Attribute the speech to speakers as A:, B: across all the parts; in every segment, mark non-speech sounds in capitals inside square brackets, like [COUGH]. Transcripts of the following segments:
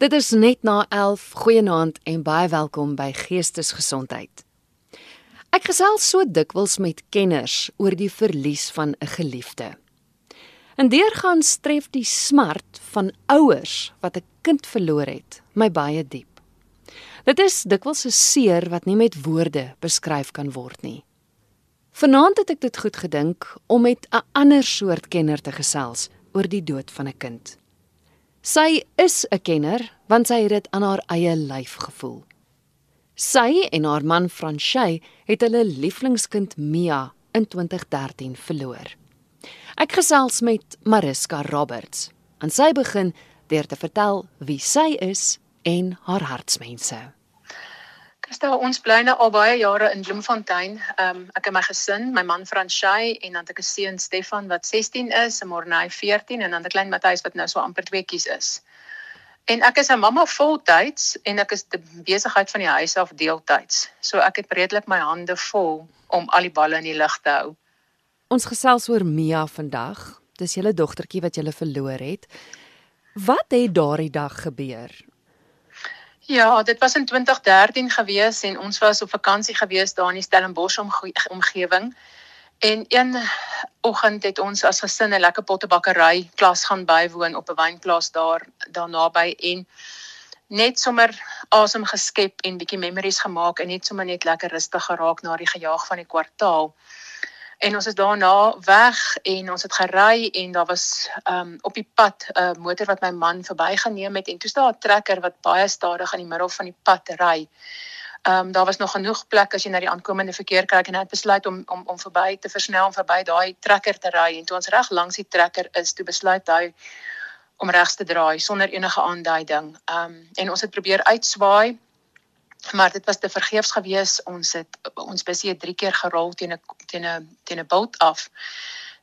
A: Dit is net na 11. Goeienaand en baie welkom by Geestesgesondheid. Ek gesels so dikwels met kenners oor die verlies van 'n geliefde. En deurgaan stref die smart van ouers wat 'n kind verloor het, my baie diep. Dit is dikwels 'n seer wat nie met woorde beskryf kan word nie. Vanaand het ek dit goed gedink om met 'n ander soort kenner te gesels oor die dood van 'n kind. Sy is 'n kenner want sy het dit aan haar eie lyf gevoel. Sy en haar man Franchay het hulle lieflingskind Mia in 2013 verloor. Ek gesels met Mariska Roberts en sy begin deur te vertel wie sy is en haar hartsmense.
B: Kristel, ons bly nou al baie jare in Bloemfontein. Ehm um, ek en my gesin, my man Franchay en dan het ek 'n seun Stefan wat 16 is, en Morney 14 en dan 'n klein Matthys wat nou so amper tweeetjies is. En ek is 'n mamma voltyds en ek is besigheid van die huis af deeltyds. So ek het redelik my hande vol om al die balle in die lug te hou.
A: Ons gesels oor Mia vandag. Dis julle dogtertjie wat julle verloor het. Wat het daardie dag gebeur?
B: Ja, dit was in 2013 gewees en ons was op vakansie gewees daar in die Stellenbosch omgewing. En een oggend het ons as gesin 'n lekker pottebakkery klas gaan bywoon op 'n wynplaas daar daar naby en net sommer asem geskep en bietjie memories gemaak en net sommer net lekker rustig geraak na die gejaag van die kwartaal. En ons is daarna weg en ons het gery en daar was um op die pad 'n uh, motor wat my man verbygeneem het en toe staan 'n trekker wat baie stadig in die middel van die pad ry. Um daar was nog genoeg plek as jy na die aankomende verkeer kyk en hy het besluit om om om verby te versnel om verby daai trekker te ry en toe ons reg langs die trekker is, toe besluit hy om regs te draai sonder enige aanduiding. Um en ons het probeer uitswaai maar dit was te vergeefs geweest ons het ons besie het drie keer gerol teen 'n teen 'n teen 'n bout af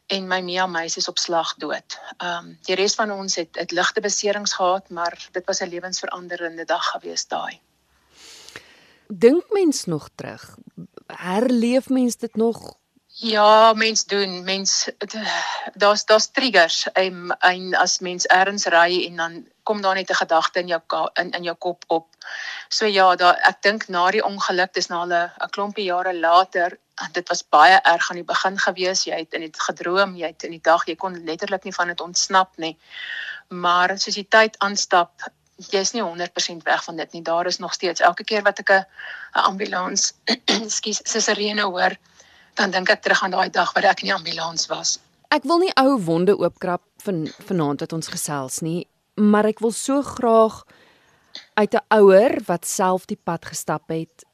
B: en my Mia meisie is op slag dood. Ehm um, die res van ons het het ligte beserings gehad, maar dit was 'n lewensveranderende dag geweest daai.
A: Dink mens nog terug? Herleef mens dit nog?
B: Ja, mens doen. Mens daar's daar's triggers. En, en as mens ergens ry en dan kom daar net 'n gedagte in jou in in jou kop op. So ja, daar ek dink na die ongeluk, dis na 'n 'n klompie jare later, dit was baie erg aan die begin gewees. Jy het in dit gedroom, jy het in die dag, jy kon letterlik nie van dit ontsnap nie. Maar soos die tyd aanstap, jy's nie 100% weg van dit nie. Daar is nog steeds elke keer wat ek 'n ambulans, [CLEARS THROAT] skus, sirene hoor, dan dink ek terug aan daai dag wat ek in die ambulans was.
A: Ek wil nie ou wonde oopkrap van vanaand wat ons gesels nie maar ek wil so graag uit 'n ouer wat self die pad gestap het.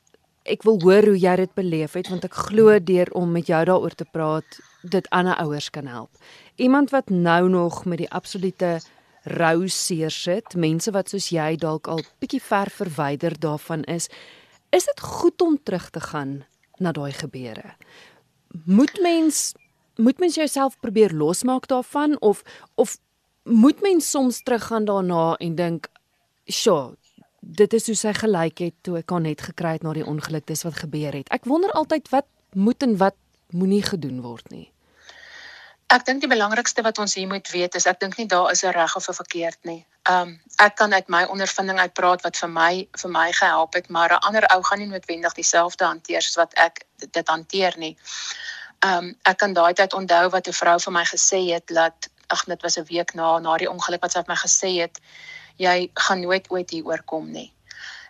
A: Ek wil hoor hoe jy dit beleef het want ek glo deur om met jou daaroor te praat dit ander ouers kan help. Iemand wat nou nog met die absolute rou seer sit, mense wat soos jy dalk al bietjie ver verwyder daarvan is, is dit goed om terug te gaan na daai gebeure. Moet mens moet mens jouself probeer losmaak daarvan of of moet mens soms teruggaan daarna en dink, "Sjoe, dit is hoe sy gelyk het toe ek haar net gekry het na die ongeluk dis wat gebeur het." Ek wonder altyd wat moet en wat moenie gedoen word nie.
B: Ek dink die belangrikste wat ons hier moet weet is ek dink nie daar is 'n reg of 'n verkeerd nie. Um ek kan uit my ondervinding uit praat wat vir my vir my gehelp het, maar 'n ander ou gaan nie noodwendig dieselfde hanteer soos wat ek dit hanteer nie. Um ek kan daai tyd onthou wat 'n vrou vir my gesê het dat ag dit was 'n week na na die ongeluk wat sy het my gesê het jy gaan nooit ooit hier oorkom nie.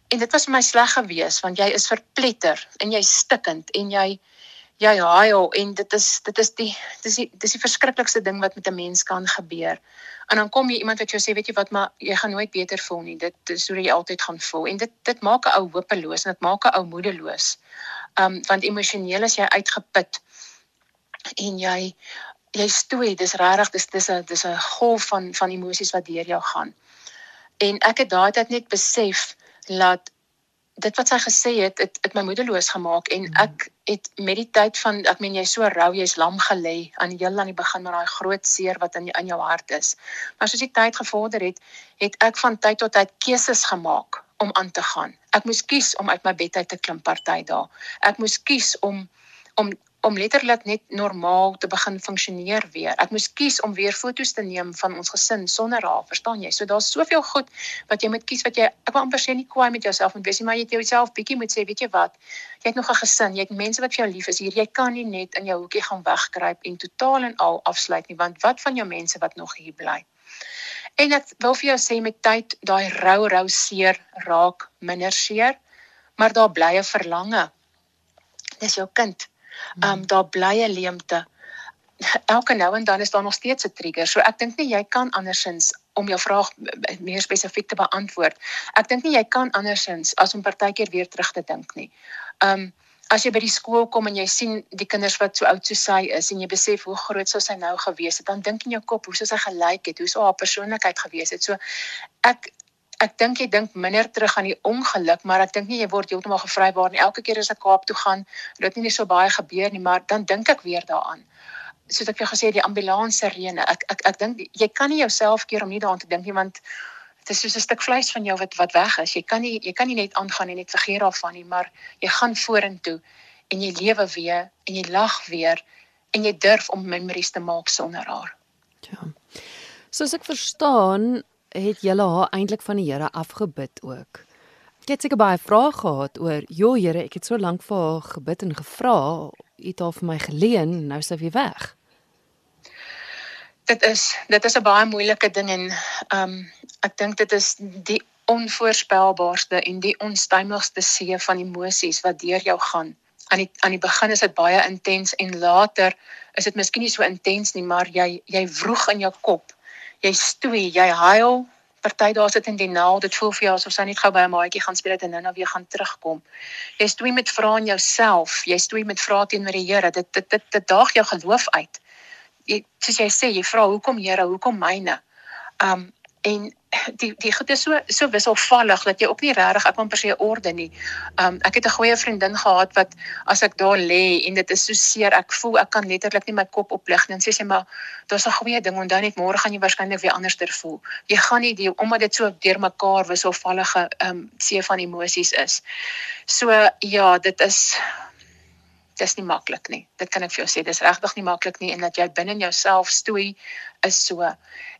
B: En dit was vir my sleg geweest want jy is verpletter en jy stikkend en jy jy huil en dit is dit is die dis die dis die verskriklikste ding wat met 'n mens kan gebeur. En dan kom jy iemand wat jou sê weet jy wat maar jy gaan nooit beter voel nie. Dit is hoe jy altyd gaan voel en dit dit maak 'n ou hopeloos en dit maak 'n ou moedeloos. Um want emosioneel is jy uitgeput en jy jy stoei, dis regtig dis dis 'n dis 'n golf van van emosies wat deur jou gaan. En ek het daai tyd net besef dat dit wat sy gesê het, het, het my moedeloos gemaak en mhm. ek het met die tyd van ek meen jy's so rou, jy's lam gelê aan heel aan die begin met daai groot seer wat in in jou hart is. Maar soos die tyd gevorder het, het ek van tyd tot tyd keuses gemaak om aan te gaan. Ek moes kies om uit my bed uit te klim party dae. Ek moes kies om om om letterlik net normaal te begin funksioneer weer. Ek moes kies om weer foto's te neem van ons gesin sonder haar, verstaan jy? So daar's soveel goed wat jy moet kies wat jy ek wil amper sê nie kwaai met jouself moet wees nie, maar jy het jouself bietjie moet sê, weet jy wat? Jy het nog 'n gesin, jy het mense wat vir jou lief is hier. Jy kan nie net in jou hoekie gaan wegkruip en totaal en al afsluit nie, want wat van jou mense wat nog hier bly? En ek wil vir jou sê met tyd daai rou rou seer raak minder seer, maar daar bly 'n verlange. Dis jou kind Ehm um, daar bly 'n leemte. [LAUGHS] Elke nou en dan is daar nog steeds 'n trigger. So ek dink nie jy kan andersins om jou vraag meer spesifiek te beantwoord. Ek dink nie jy kan andersins as om partykeer weer terug te dink nie. Ehm um, as jy by die skool kom en jy sien die kinders wat so oud soos sy is en jy besef hoe groot sou sy nou gewees het, dan dink in jou kop hoe sou sy gelyk het, hoe sou haar persoonlikheid gewees het. So ek ek dink jy dink minder terug aan die ongeluk, maar ek dink nie jy word heeltemal gevrybaar nie. Elke keer as ek Kaap toe gaan, dit nie so baie gebeur nie, maar dan dink ek weer daaraan. Soos ek vir gesê het, die ambulans sirene. Ek ek ek dink jy kan nie jouself keer om nie daaraan te dink nie want dit is soos 'n stuk vleis van jou wat wat weg is. Jy kan nie jy kan nie net aangaan en net vergeet daarvan nie, maar jy gaan vorentoe en jy lewe weer en jy lag weer en jy durf om memories te maak sonder haar.
A: Ja. Soos ek verstaan, het julle haar eintlik van die Here afgebid ook. Ek het seker baie vrae gehad oor, "Jo Here, ek het so lank vir haar gebid en gevra, U het haar vir my geleen, nou sy weer weg."
B: Dit is dit is 'n baie moeilike ding en ehm um, ek dink dit is die onvoorspelbaarste en die onstuimigste see van emosies wat deur jou gaan. Aan die aan die begin is dit baie intens en later is dit miskien nie so intens nie, maar jy jy vroeg in jou kop jy stoei, jy huil. Party daar sit in die naal, dit voel vir jou asof sy net gou by 'n maatjie gaan speel het en nou-nou weer gaan terugkom. Jy stoei met vrae in jouself, jy stoei met vrae teenoor die Here. Dit dit dit, dit daag jou geloof uit. Jy soos jy sê, jy vra hoekom Here, hoekom myne? Um en die die goed is so so wisselvallig dat jy ook nie regtig ek kan per se orde nie. Um ek het 'n goeie vriendin gehad wat as ek daar lê en dit is so seer, ek voel ek kan letterlik nie my kop oplig nie en sê sy maar daar's 'n goeie ding onthou net môre gaan jy waarskynlik weer anderster voel. Jy gaan nie die omdat dit so deurmekaar wisselvallige um see van emosies is. So ja, dit is dis nie maklik nie. Dit kan ek vir jou sê, dis regtig nie maklik nie en dat jy binne in jouself stoei is so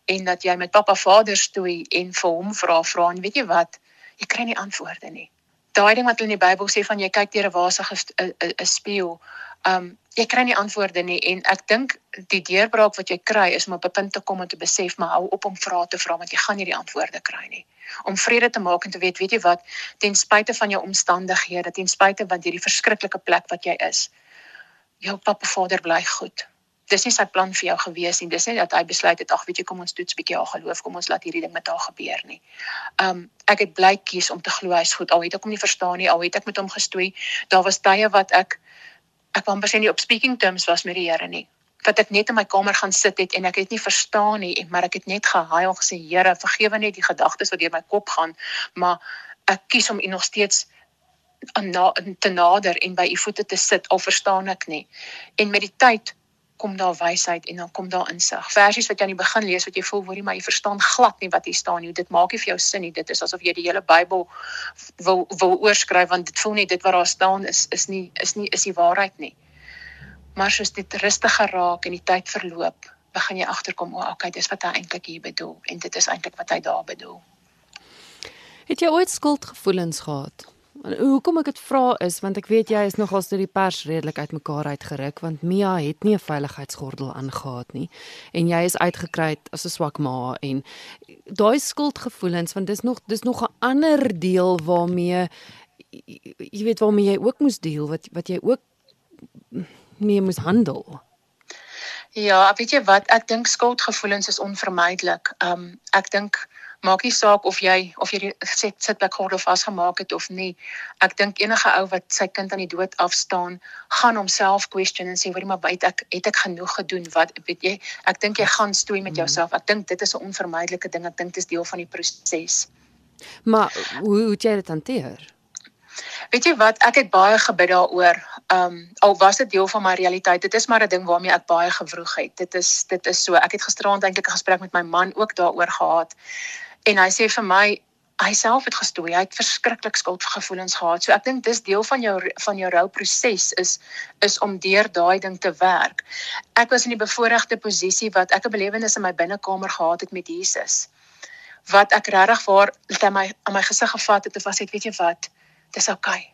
B: en dat jy met pappa Vader stoei en vir hom vra vra en weet jy wat jy kry nie antwoorde nie daai ding wat hulle in die Bybel sê van jy kyk deur 'n wasige 'n spieël um jy kry nie antwoorde nie en ek dink die deurbraak wat jy kry is om op 'n punt te kom om te besef maar hou op om vrae te vra want jy gaan nie die antwoorde kry nie om vrede te maak en te weet weet jy wat ten spyte van jou omstandighede ten spyte van hierdie verskriklike plek wat jy is jou pappa Vader bly goed dis nie sy plan vir jou gewees nie. Dis nie dat hy besluit het ag weet jy kom ons toets bietjie haar geloof, kom ons laat hierdie ding met haar gebeur nie. Um ek het bly kies om te glo hy's goed. Al het ek hom nie verstaan nie, al het ek met hom gestoei. Daar was tye wat ek ek amper sê nie op speaking terms was met die Here nie. Dat ek net in my kamer gaan sit het en ek het nie verstaan nie, maar ek het net gehuil en gesê Here, vergewe net die gedagtes wat deur my kop gaan, maar ek kies om U nog steeds aan na, te nader en by u voete te sit al verstaan ek nie. En met die tyd kom daar wysheid en dan kom daar insig. Versies wat jy aan die begin lees wat jy voel jy maar jy verstaan glad nie wat hier staan nie. Dit maak nie vir jou sin nie. Dit is asof jy die hele Bybel wil wil oorskryf want dit voel nie dit wat daar staan is is nie is nie is die waarheid nie. Maar soos dit rustiger raak en die tyd verloop, begin jy agterkom o, okay, dis wat hy eintlik hier bedoel en dit is eintlik wat hy daar bedoel.
A: Het jy ooit skuldgevoelens gehad? Hoekom ek dit vra is want ek weet jy is nogals deur die pers redelik uitmekaar uitgeruk want Mia het nie 'n veiligheidsgordel aangetree nie en jy is uitgekry as 'n swak ma en daai skuldgevoelens want dis nog dis nog 'n ander deel waarmee jy weet waarmee jy ook moes deel wat wat jy ook mee moes handel.
B: Ja, weet jy wat ek dink skuldgevoelens is onvermydelik. Um ek dink maak nie saak of jy of jy die sit sitplek gordel vasgemaak het of nie. Ek dink enige ou wat sy kind aan die dood afstaan, gaan homself question en sê, "Hoerie maar byt ek het ek genoeg gedoen? Wat weet jy? Ek dink jy gaan stoei met hmm. jouself. Ek dink dit is 'n onvermydelike ding. Ek dink dit is deel van die proses."
A: Maar hoe hoe jy dit hanteer?
B: Weet jy wat, ek het baie gebid daaroor. Um al was dit deel van my realiteit. Dit is maar 'n ding waarmee ek baie gewroeg het. Dit is dit is so. Ek het gisteraand eintlik 'n gesprek met my man ook daaroor gehad. En hy sê vir my hy self het gestoei. Hy het verskriklik skuldgevoelens gehad. So ek dink dis deel van jou van jou rouproses is is om deur daai ding te werk. Ek was in die bevoordeelde posisie wat ek 'n belewenis in my binnekamer gehad het met Jesus. Wat ek regtig waar het my aan my gesig gevat het en was het weet jy wat? Dis oukei. Okay.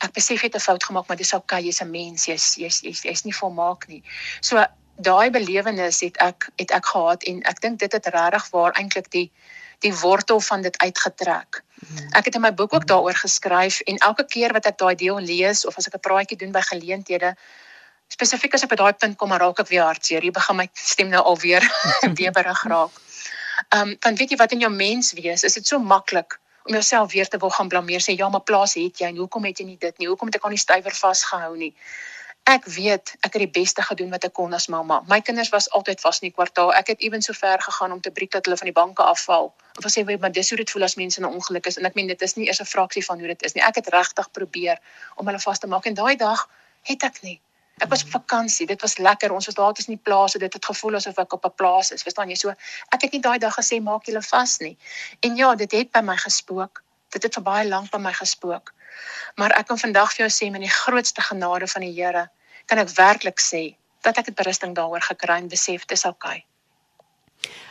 B: Ek besef jy het 'n fout gemaak, maar dis oukei. Okay. Jy's 'n mens. Jy's jy's jy's jy's nie volmaak nie. So daai belewenis het ek het ek gehad en ek dink dit het regtig waar eintlik die die wortel van dit uitgetrek. Ek het in my boek ook daaroor geskryf en elke keer wat ek daai deel lees of as ek 'n praatjie doen by geleenthede spesifiek as by daai punt kom, raak ek weer hartseer. Hier begin my stem nou alweer [LAUGHS] weeberig raak. Ehm um, want weet jy wat in jou mens wees, is dit so maklik om jouself weer te wil gaan blameer sê ja, maar plaas het jy en hoekom het jy nie dit nie? Hoekom het ek aan die stywer vasgehou nie? Ek weet ek het die beste gedoen wat ek kon as mamma. My kinders was altyd vas in die kwartaal. Ek het ewen so ver gegaan om te briek dat hulle van die banke afval. Of as jy weet maar dis hoe dit voel as mense in 'n ongeluk is en ek meen dit is nie eers 'n fraksie van hoe dit is nie. Ek het regtig probeer om hulle vas te maak en daai dag het ek nie. Ek was op vakansie. Dit was lekker. Ons was daar tussen die plase. Dit het gevoel asof ek op 'n plaas is. Verstaan jy? So ek het nie daai dag gesê maak julle vas nie. En ja, dit het by my gespook. Dit het vir baie lank by my gespook. Maar ek kan vandag vir jou sê met die grootste genade van die Here, kan ek werklik sê dat ek 'n berusting daaroor gekry en besef dis oukei.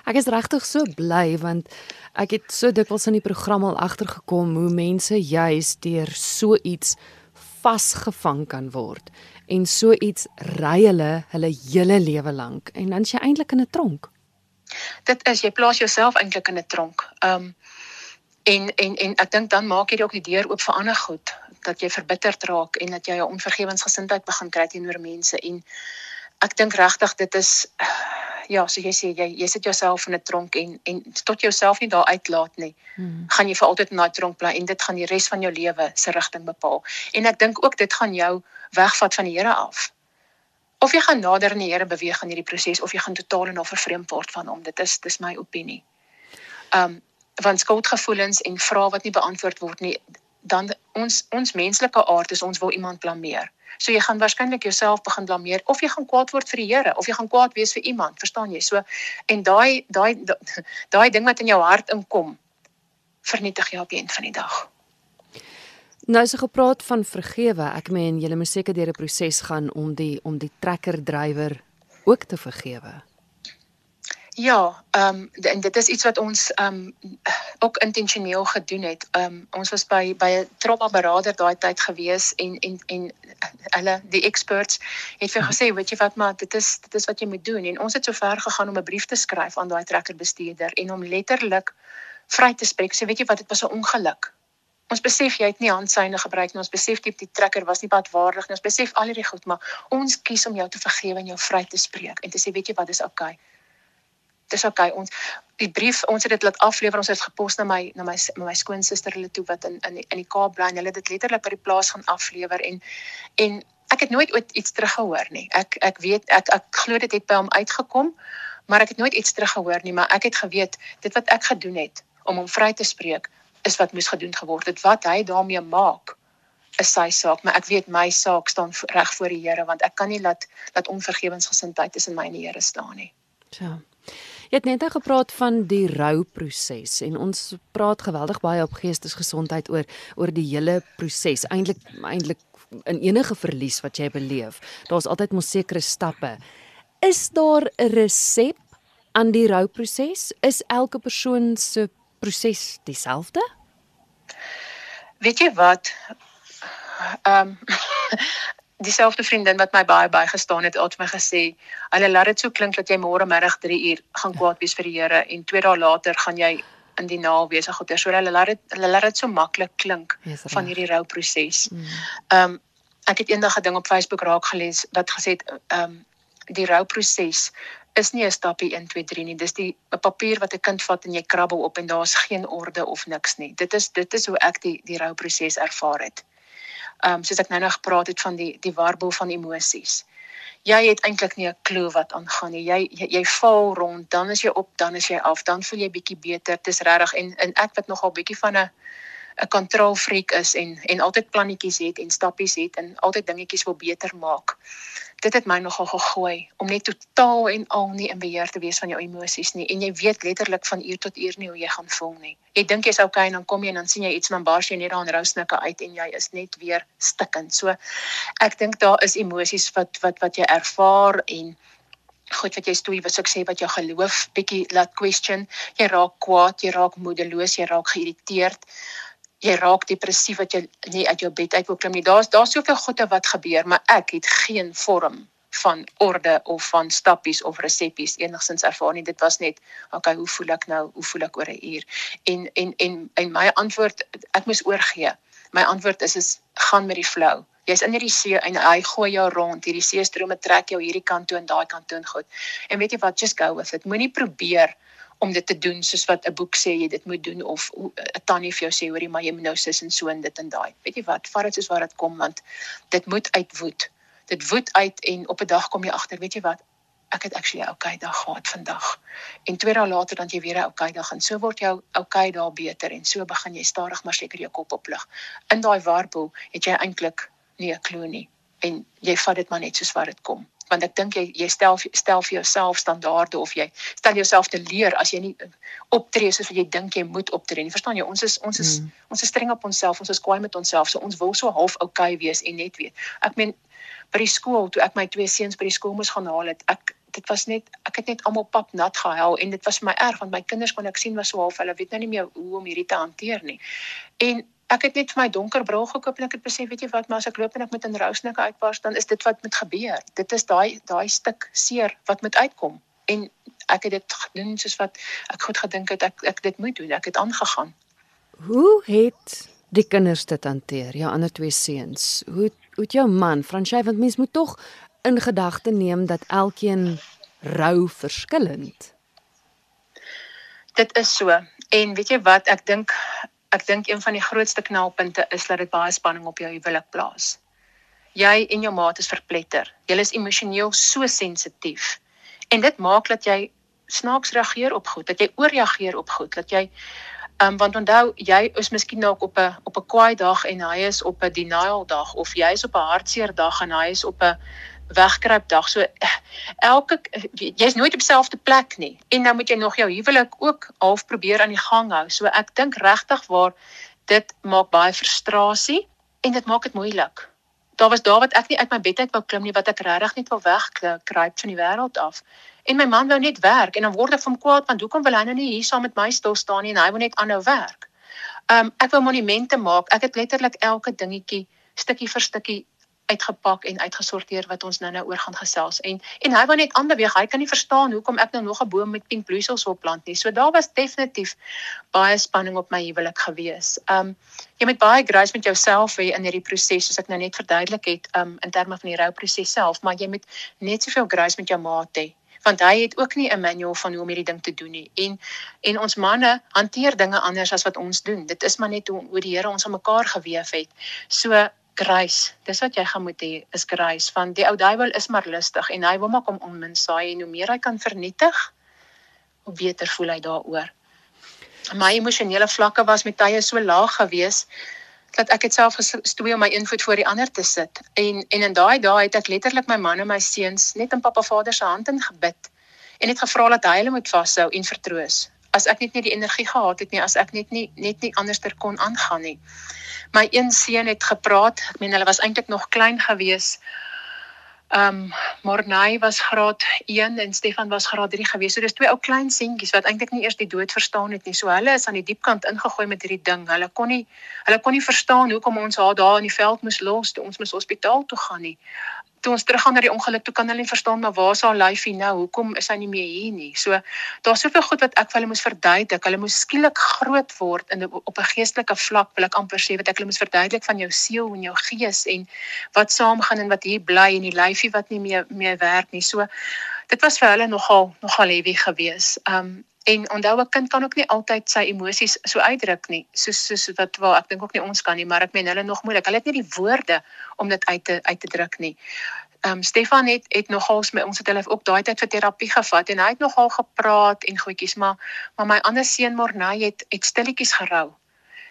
A: Ek is regtig so bly want ek het so dikwels in die program al agtergekom hoe mense juis deur so iets vasgevang kan word en so iets ry hulle hulle hele lewe lank en dan is jy eintlik in 'n tronk.
B: Dit is jy plaas jouself eintlik in 'n tronk. Um en en en ek dink dan maak jy ook die deur oop vir ander goed dat jy verbitterd raak en dat jy 'n onvergewensgesindheid begin kry teenoor mense en ek dink regtig dit is ja, so jy sê jy jy sit jouself in 'n tronk en en tot jouself nie daar uitlaat nie. Hmm. gaan jy vir altyd in daai tronk bly en dit gaan die res van jou lewe se rigting bepaal. En ek dink ook dit gaan jou wegvat van die Here af. Of jy gaan nader aan die Here beweeg in hierdie proses of jy gaan totaal en al vervreemd word van hom. Dit is dis my opinie. Um want skuldgevoelens en vrae wat nie beantwoord word nie, dan ons ons menslike aard is ons wil iemand blameer. So jy gaan waarskynlik jouself begin blameer of jy gaan kwaad word vir die Here of jy gaan kwaad wees vir iemand, verstaan jy? So en daai daai daai ding wat in jou hart inkom vernietig jou op die einde van die dag.
A: Nou as jy gepraat van vergewe, ek meen jy moet seker deur 'n proses gaan om die om die trekker drywer ook te vergewe.
B: Ja, ehm um, en dit is iets wat ons ehm um, ook intentioneel gedoen het. Ehm um, ons was by by 'n trauma beraader daai tyd gewees en en en hulle die experts het vir gesê, weet jy wat, maar dit is dit is wat jy moet doen en ons het so ver gegaan om 'n brief te skryf aan daai trekkerbestuurder en om letterlik vry te spreek. Sê, weet jy wat, dit was 'n ongeluk. Ons besef jy het nie handsyne gebruik nie. Ons besef die, die trekker was nie padwaardig nie. Ons besef al hierdie goed, maar ons kies om jou te vergewe en jou vry te spreek en te sê, weet jy wat, dis oukei. Okay dis okay ons die brief ons het dit laat aflewer ons het gepos na my na my na my skoonsister hulle toe wat in in in die Kaap bly hulle het dit letterlik by die plaas gaan aflewer en en ek het nooit ooit iets teruggehoor nie ek ek weet ek ek glo dit het by hom uitgekom maar ek het nooit iets teruggehoor nie maar ek het geweet dit wat ek gedoen het om hom vry te spreek is wat moes gedoen geword het wat hy daarmee maak is sy saak maar ek weet my saak staan reg voor die Here want ek kan nie laat dat onvergewensgesindheid tussen my en die Here staan nie.
A: Ja. Jy het net gepraat van die rouproses en ons praat geweldig baie op geestesgesondheid oor oor die hele proses. Eintlik eintlik in enige verlies wat jy beleef, daar's altyd mos sekere stappe. Is daar 'n resep aan die rouproses? Is elke persoon se proses dieselfde?
B: Weet jy wat? Ehm um, [LAUGHS] dieselfde vriendin wat my baie bygestaan het, het my gesê, "Hulle laat dit so klink dat jy môre middag 3 uur gaan kwaad wees vir die Here en 2 dae later gaan jy in die naal wees." Ag God, so hulle laat dit hulle laat dit so maklik klink yes, van hierdie rouproses. Mm. Ehm um, ek het eendag 'n ding op Facebook raak gelees wat gesê het ehm um, die rouproses is nie 'n stappie 1 2 3 nie. Dis die 'n papier wat 'n kind vat en jy krabbel op en daar's geen orde of niks nie. Dit is dit is hoe ek die die rouproses ervaar het ehm um, soos ek nou nog gepraat het van die die warboel van emosies. Jy het eintlik nie 'n klou wat aangaan nie. Jy, jy jy val rond, dan is jy op, dan is jy af, dan voel jy bietjie beter. Dis regtig en en ek wat nogal bietjie van 'n 'n control freak is en en altyd plannetjies het en stappies het en altyd dingetjies wil beter maak. Dit het my nogal gegooi om net totaal en al nie in beheer te wees van jou emosies nie en jy weet letterlik van uur tot uur nie hoe jy gaan voel nie. Jy dink jy's okay en dan kom jy en dan sien jy iets en dan bars jy net daar in rousnikke uit en jy is net weer stikkend. So ek dink daar is emosies wat wat wat jy ervaar en goed wat jy stoei wat ek sê wat jou geloof bietjie laat question. Jy raak kwaad, jy raak moedeloos, jy raak geïrriteerd. Jy raak depressief wat jy nie uit jou bed uit wil klim nie. Daar's daar's soveel goeie wat gebeur, maar ek het geen vorm van orde of van stappies of reseppies enigsins ervaar nie. Dit was net, okay, hoe voel ek nou? Hoe voel ek oor 'n uur? En en en en my antwoord, ek moes oorgee. My antwoord is is gaan met die flow jy's in hierdie see en hy gooi jou rond. Hierdie see strome trek jou hierdie kant toe en daai kant toe en goed. En weet jy wat, just go with it. Moenie probeer om dit te doen soos wat 'n boek sê jy dit moet doen of 'n tannie vir jou sê hoorie maar jy moet nou sis en so en dit en daai. Weet jy wat, vat dit soos wat dit kom want dit moet uitwoed. Dit woed uit en op 'n dag kom jy agter, weet jy wat, ek het actually 'n okay dag gehad vandag. En twee dae later dan jy weer 'n okay dag en so word jou okay dae beter en so begin jy stadig maar seker jou kop oplig. In daai warboel het jy eintlik nie 'n klou nie en jy vat dit maar net soos wat dit kom want ek dink jy jy stel stel vir jouself standaarde of jy stel jouself te leer as jy nie optree soos wat jy dink jy moet optree nie. Verstaan jy? Ons is ons is hmm. ons is streng op onsself ons is kwaai met onsself so ons wil so half oukei okay wees en net weet. Ek meen by die skool toe ek my twee seuns by die skool moes gaan haal het ek dit was net ek het net almal pap nat gehuil en dit was vir my erg want my kinders kon ek sien was so half hulle weet nou nie meer hoe om hierdie te hanteer nie. En ek het net vir my donker bril gekoop en ek het besef weet jy wat maar as ek loop en ek met 'n rousnik uitbars dan is dit wat moet gebeur. Dit is daai daai stuk seer wat moet uitkom. En ek het dit gedoen soos wat ek goed gedink het ek ek dit moet doen. Ek het aangegaan.
A: Hoe het die kinders dit hanteer jou ander twee seuns? Hoe hoe jou man Franchai want mens moet tog in gedagte neem dat elkeen rou verskillend.
B: Dit is so. En weet jy wat ek dink ek dink een van die grootste knelpunte is dat dit baie spanning op jou huwelik plaas. Jy en jou maat is verpletter. Julle is emosioneel so sensitief. En dit maak dat jy snaaks reageer op goed, dat jy ooreageer op goed, dat jy ehm um, want onthou jy is miskien dalk op 'n op 'n kwaai dag en hy is op 'n denial dag of jy is op 'n hartseer dag en hy is op 'n wegkruip dag. So elke jy's nooit op dieselfde plek nie. En nou moet jy nog jou huwelik ook half probeer aan die gang hou. So ek dink regtig waar dit maak baie frustrasie en dit maak dit moeilik. Daar was daar wat ek nie uit my bed uit wou klim nie, wat ek regtig net wou wegkruip van die wêreld af. En my man wou net werk en dan word ek van kwaad want hoekom wil hy nou nie hier saam met my stil staan nie en hy wil net aanhou werk. Um ek wou monumente maak. Ek het letterlik elke dingetjie stukkie vir stukkie uitgepak en uitgesorteer wat ons nou-nou oor gaan gesels. En en hy wou net aanbeweeg hy kan nie verstaan hoekom ek nou nog 'n boom met pink bloeisels wil plant nie. So daar was definitief baie spanning op my huwelik gewees. Um jy moet baie grace met jouself hê in hierdie proses soos ek nou net verduidelik het um in terme van die rouproses self maar jy moet net soveel grace met jou maat hê want hy het ook nie 'n manual van hoe om hierdie ding te doen nie. En en ons manne hanteer dinge anders as wat ons doen. Dit is maar net hoe, hoe die Here ons aan mekaar gewewe het. So grace. Dis wat jy gaan moet hê, is grace van die ou duiwel is maar lustig en hy wil maar kom onmin saai en hoe meer hy kan vernietig, hoe beter voel hy daaroor. My emosionele vlakke was met tye so laag gewees dat ek dit self gestoei om my invloed voor die ander te sit. En en in daai dae het ek letterlik my man en my seuns net in pappa Vader se hand in gebid en net gevra dat hy hulle moet vashou en vertroos. As ek net nie die energie gehad het nie, as ek net nie net nie anderster kon aangaan nie my een seun het gepraat. Ek meen hulle was eintlik nog klein gewees. Ehm um, Morney was graad 1 en Stefan was graad 3 gewees. So dis twee ou klein seentjies wat eintlik nie eers die dood verstaan het nie. So hulle is aan die diep kant ingegooi met hierdie ding. Hulle kon nie hulle kon nie verstaan hoekom ons haar daar in die veld moes los toe ons moes hospitaal toe gaan nie toe ons teruggaan na die ongeluk toe kan hulle nie verstaan maar waar is haar lyfie nou? Hoekom is sy nie meer hier nie? So daar's soveel goed wat ek vir hulle moes verduidelik. Hulle moes skielik groot word in op 'n geestelike vlak wil ek amper sê wat ek hulle moes verduidelik van jou siel en jou gees en wat saamgaan en wat hier bly en die lyfie wat nie meer meer werk nie. So dit was vir hulle nogal nogal heavy geweest um En onthou 'n kind kan ook nie altyd sy emosies so uitdruk nie, soos soos wat wel ek dink ook nie ons kan nie, maar ek meen hulle nog moeilik. Hulle het nie die woorde om dit uit te uit te druk nie. Ehm um, Stefan het het nogal my ons het hulle ook daai tyd vir terapie gevat en hy het nogal gepraat en goedjies, maar maar my ander seun Morney het het stilletjies gerou.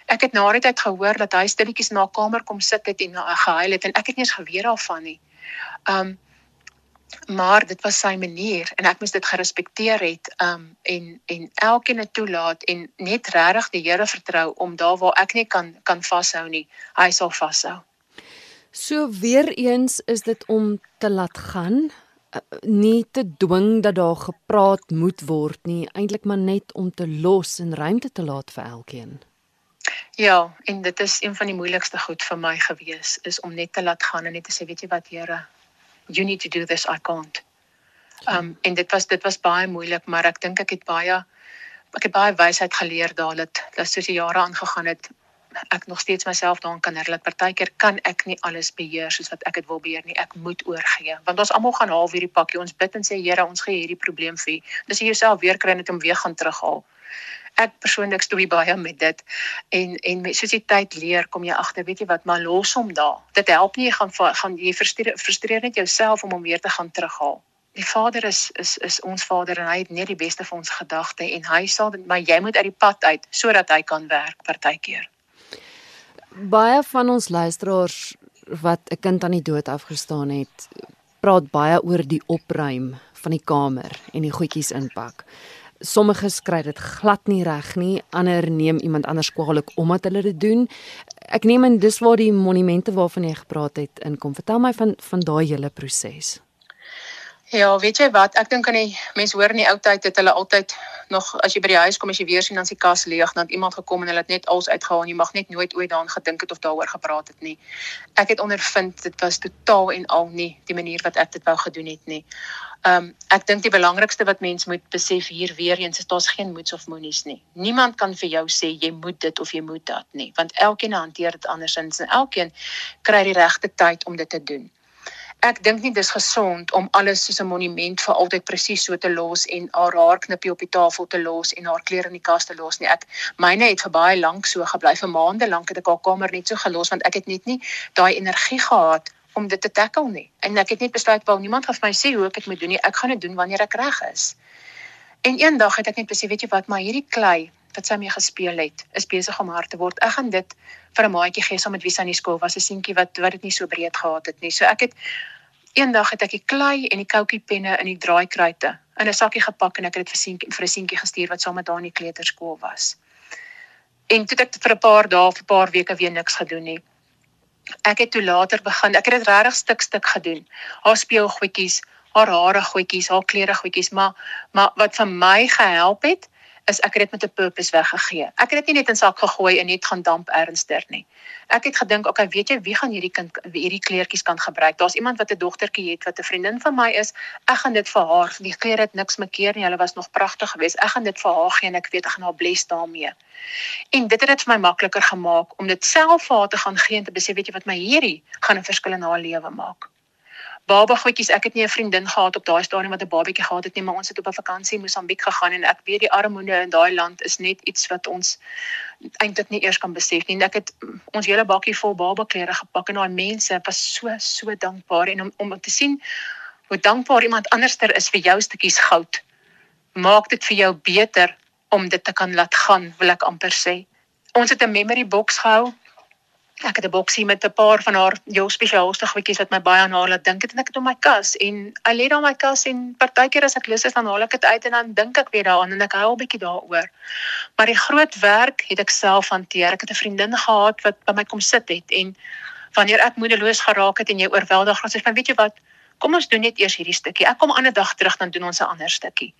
B: Ek het na die tyd gehoor dat hy stilletjies na kamer kom sit het en gehuil het en ek het nie eens geweet daarvan nie. Ehm um, maar dit was sy manier en ek moes dit gerespekteer het um en en elkeen het toelaat en net regtig die Here vertrou om daar waar ek nie kan kan vashou nie hy sal vashou.
A: So weer eens is dit om te laat gaan uh, nie te dwing dat daar gepraat moet word nie eintlik maar net om te los en ruimte te laat vir elkeen.
B: Ja, en dit is een van die moeilikste goed vir my gewees is om net te laat gaan en net te sê weet jy wat Here you need to do this I can't. Um en dit was dit was baie moeilik, maar ek dink ek het baie ek het baie wysheid geleer daar dat dat soos die jare aangegaan het ek nog steeds myself daaraan kan herinner dat partykeer kan ek nie alles beheer soos wat ek dit wil beheer nie. Ek moet oorgee. Want ons almal gaan haal hierdie pakkie. Ons bid en sê Here, ons gee hierdie probleem vir U. Dis jy jouself weer kry net om weer gaan terughaal. Ek persoonlik stoei baie met dit en en soos jy tyd leer, kom jy agter, weet jy wat, maar los hom daar. Dit help nie jy gaan gaan jy frustreer frustreer net jouself om hom weer te gaan terughaal die Vader is is is ons Vader en hy het net die beste vir ons gedagte en hy sal maar jy moet uit die pad uit sodat hy kan werk partykeer.
A: Baie van ons luisteraars wat 'n kind aan die dood afgestaan het, praat baie oor die opruim van die kamer en die goedjies inpak. Sommige skryf dit glad nie reg nie, ander neem iemand anders kwaliek omdat hulle dit doen. Ek neem en dis waar die monumente waarvan jy gepraat het inkom. Vertel my van van daai hele proses.
B: Ja, weet jy wat? Ek dink aan die mense hoor in die ou tyd het hulle altyd nog as jy by die huis kom as jy weer sien dan se kas leeg, dan het iemand gekom en hulle het net alles uitgehaal en jy mag net nooit ooit daaraan gedink het of daaroor gepraat het nie. Ek het ondervind dit was totaal en al nie die manier wat ek dit wou gedoen het nie. Um ek dink die belangrikste wat mens moet besef hier weer eens is daar's geen moets of moenies nie. Niemand kan vir jou sê jy moet dit of jy moet dat nie, want elkeen hanteer dit andersins en elkeen kry die regte tyd om dit te doen ek dink nie dis gesond om alles soos 'n monument vir altyd presies so te los en haar haar knippie op die tafel te los en haar klere in die kas te los nie. Ek myne het vir baie lank so gebly vir maande lank het ek haar kamer net so gelos want ek het net nie daai energie gehad om dit te tackle nie. En ek het net besluit wel niemand gaan vir my sê hoe ek dit moet doen nie. Ek gaan dit doen wanneer ek reg is. En eendag het ek net besef, weet jy wat, maar hierdie klei wat sy mee gespeel het, is besig om hard te word. Ek gaan dit vir 'n maatjie gee saam met wie sy in die skool was, 'n seentjie wat wat dit nie so breed gehad het nie. So ek het eendag het ek die klei en die koutjie penne in die draaikruite in 'n sakkie gepak en ek het dit vir seentjie vir 'n seentjie gestuur wat saam met haar in die kleuterskool was. En toe het ek vir 'n paar dae, vir 'n paar weke weer niks gedoen nie. Ek het toe later begin. Ek het dit regtig stuk stuk gedoen. Haar speelgoedjies, haar hare goedjies, haar klere goedjies, maar maar wat vir my gehelp het, is ek het dit met 'n purpose weggegee. Ek het dit nie net in sak gegooi en net gaan damp ernster nie. Ek het gedink, okay, weet jy wie gaan hierdie kind hierdie kleertjies kan gebruik? Daar's iemand wat 'n dogtertjie het wat 'n vriendin van my is. Ek gaan dit vir haar. Die klere het niks mekeer nie. Hulle was nog pragtig geweest. Ek gaan dit vir haar gee en ek weet ek gaan haar bless daarmee. En dit het dit vir my makliker gemaak om dit self vir haar te gaan gee en te besef, weet jy wat my hierdie gaan 'n verskil in haar lewe maak baba goedjies. Ek het nie 'n vriendin gehad op daai stadium wat 'n babatjie gehad het nie, maar ons het op 'n vakansie Mosambiek gegaan en ek weet die armoede in daai land is net iets wat ons eintlik nie eers kan besef nie. En ek het ons hele bakkie vol baba klere gepak en daai mense was so so dankbaar en om om te sien hoe dankbaar iemand anderster is vir jou stukkies goud. Maak dit vir jou beter om dit te kan laat gaan, wil ek amper sê. Ons het 'n memory box gehou ek het 'n boksie met 'n paar van haar jou spesiaalste goedjies wat my baie aan haar laat dink het en ek het hom in my kas en hy lê daar in my kas en partykeer as ek lus is dan haal ek dit uit en dan dink ek weer daaraan en ek huil 'n bietjie daaroor. Maar die groot werk het ek self hanteer. Ek het 'n vriendin gehad wat by my kom sit het en wanneer ek moedeloos geraak het en jy oorweldig was, sê van weet jy wat, kom ons doen net eers hierdie stukkie. Ek kom 'n ander dag terug dan doen ons 'n ander stukkie.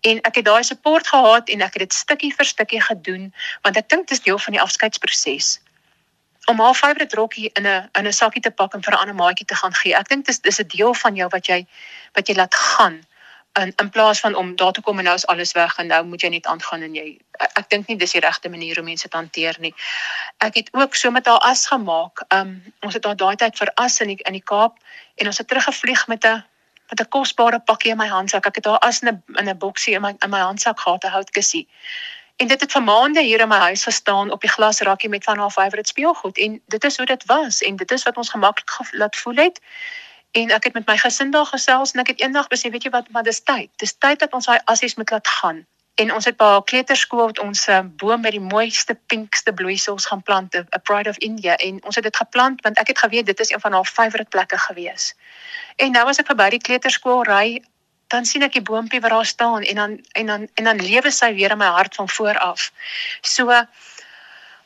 B: En ek het daai support gehad en ek het dit stukkie vir stukkie gedoen want ek dink dit is deel van die afskeidsproses om haar favourite rokkie in 'n in 'n sakkie te pak en vir 'n ander maatjie te gaan gee. Ek dink dis dis 'n deel van jou wat jy wat jy laat gaan in in plaas van om daar te kom en nou is alles weg en nou moet jy net aangaan en jy ek, ek dink nie dis die regte manier om mense te hanteer nie. Ek het ook so met haar as gemaak. Um ons het haar daai tyd vir as in die in die Kaap en ons het teruggevlieg met 'n met 'n kosbare pakkie in my handsak. Ek het haar as in 'n in 'n boksie in my in my handsak gehad, 'n houtkussie. En dit het vir maande hier in my huis gestaan op die glasrakkie met van haar favourite speelgoed en dit is hoe dit was en dit is wat ons gemaklik laat voel het. En ek het met my gesin daar gesels en ek het eendag besef, weet jy wat, maar dis tyd. Dis tyd dat ons daai assies moet laat gaan. En ons het by haar kleuterskool ons 'n uh, boom met die mooiste pinkste bloeisels gaan plant, 'n Pride of India en ons het dit geplant want ek het geweet dit is een van haar favourite plekke gewees. En nou as ek verby die kleuterskool ry, dan sien ek die boontjie wat daar staan en dan en dan en dan lewe sy weer in my hart van voor af. So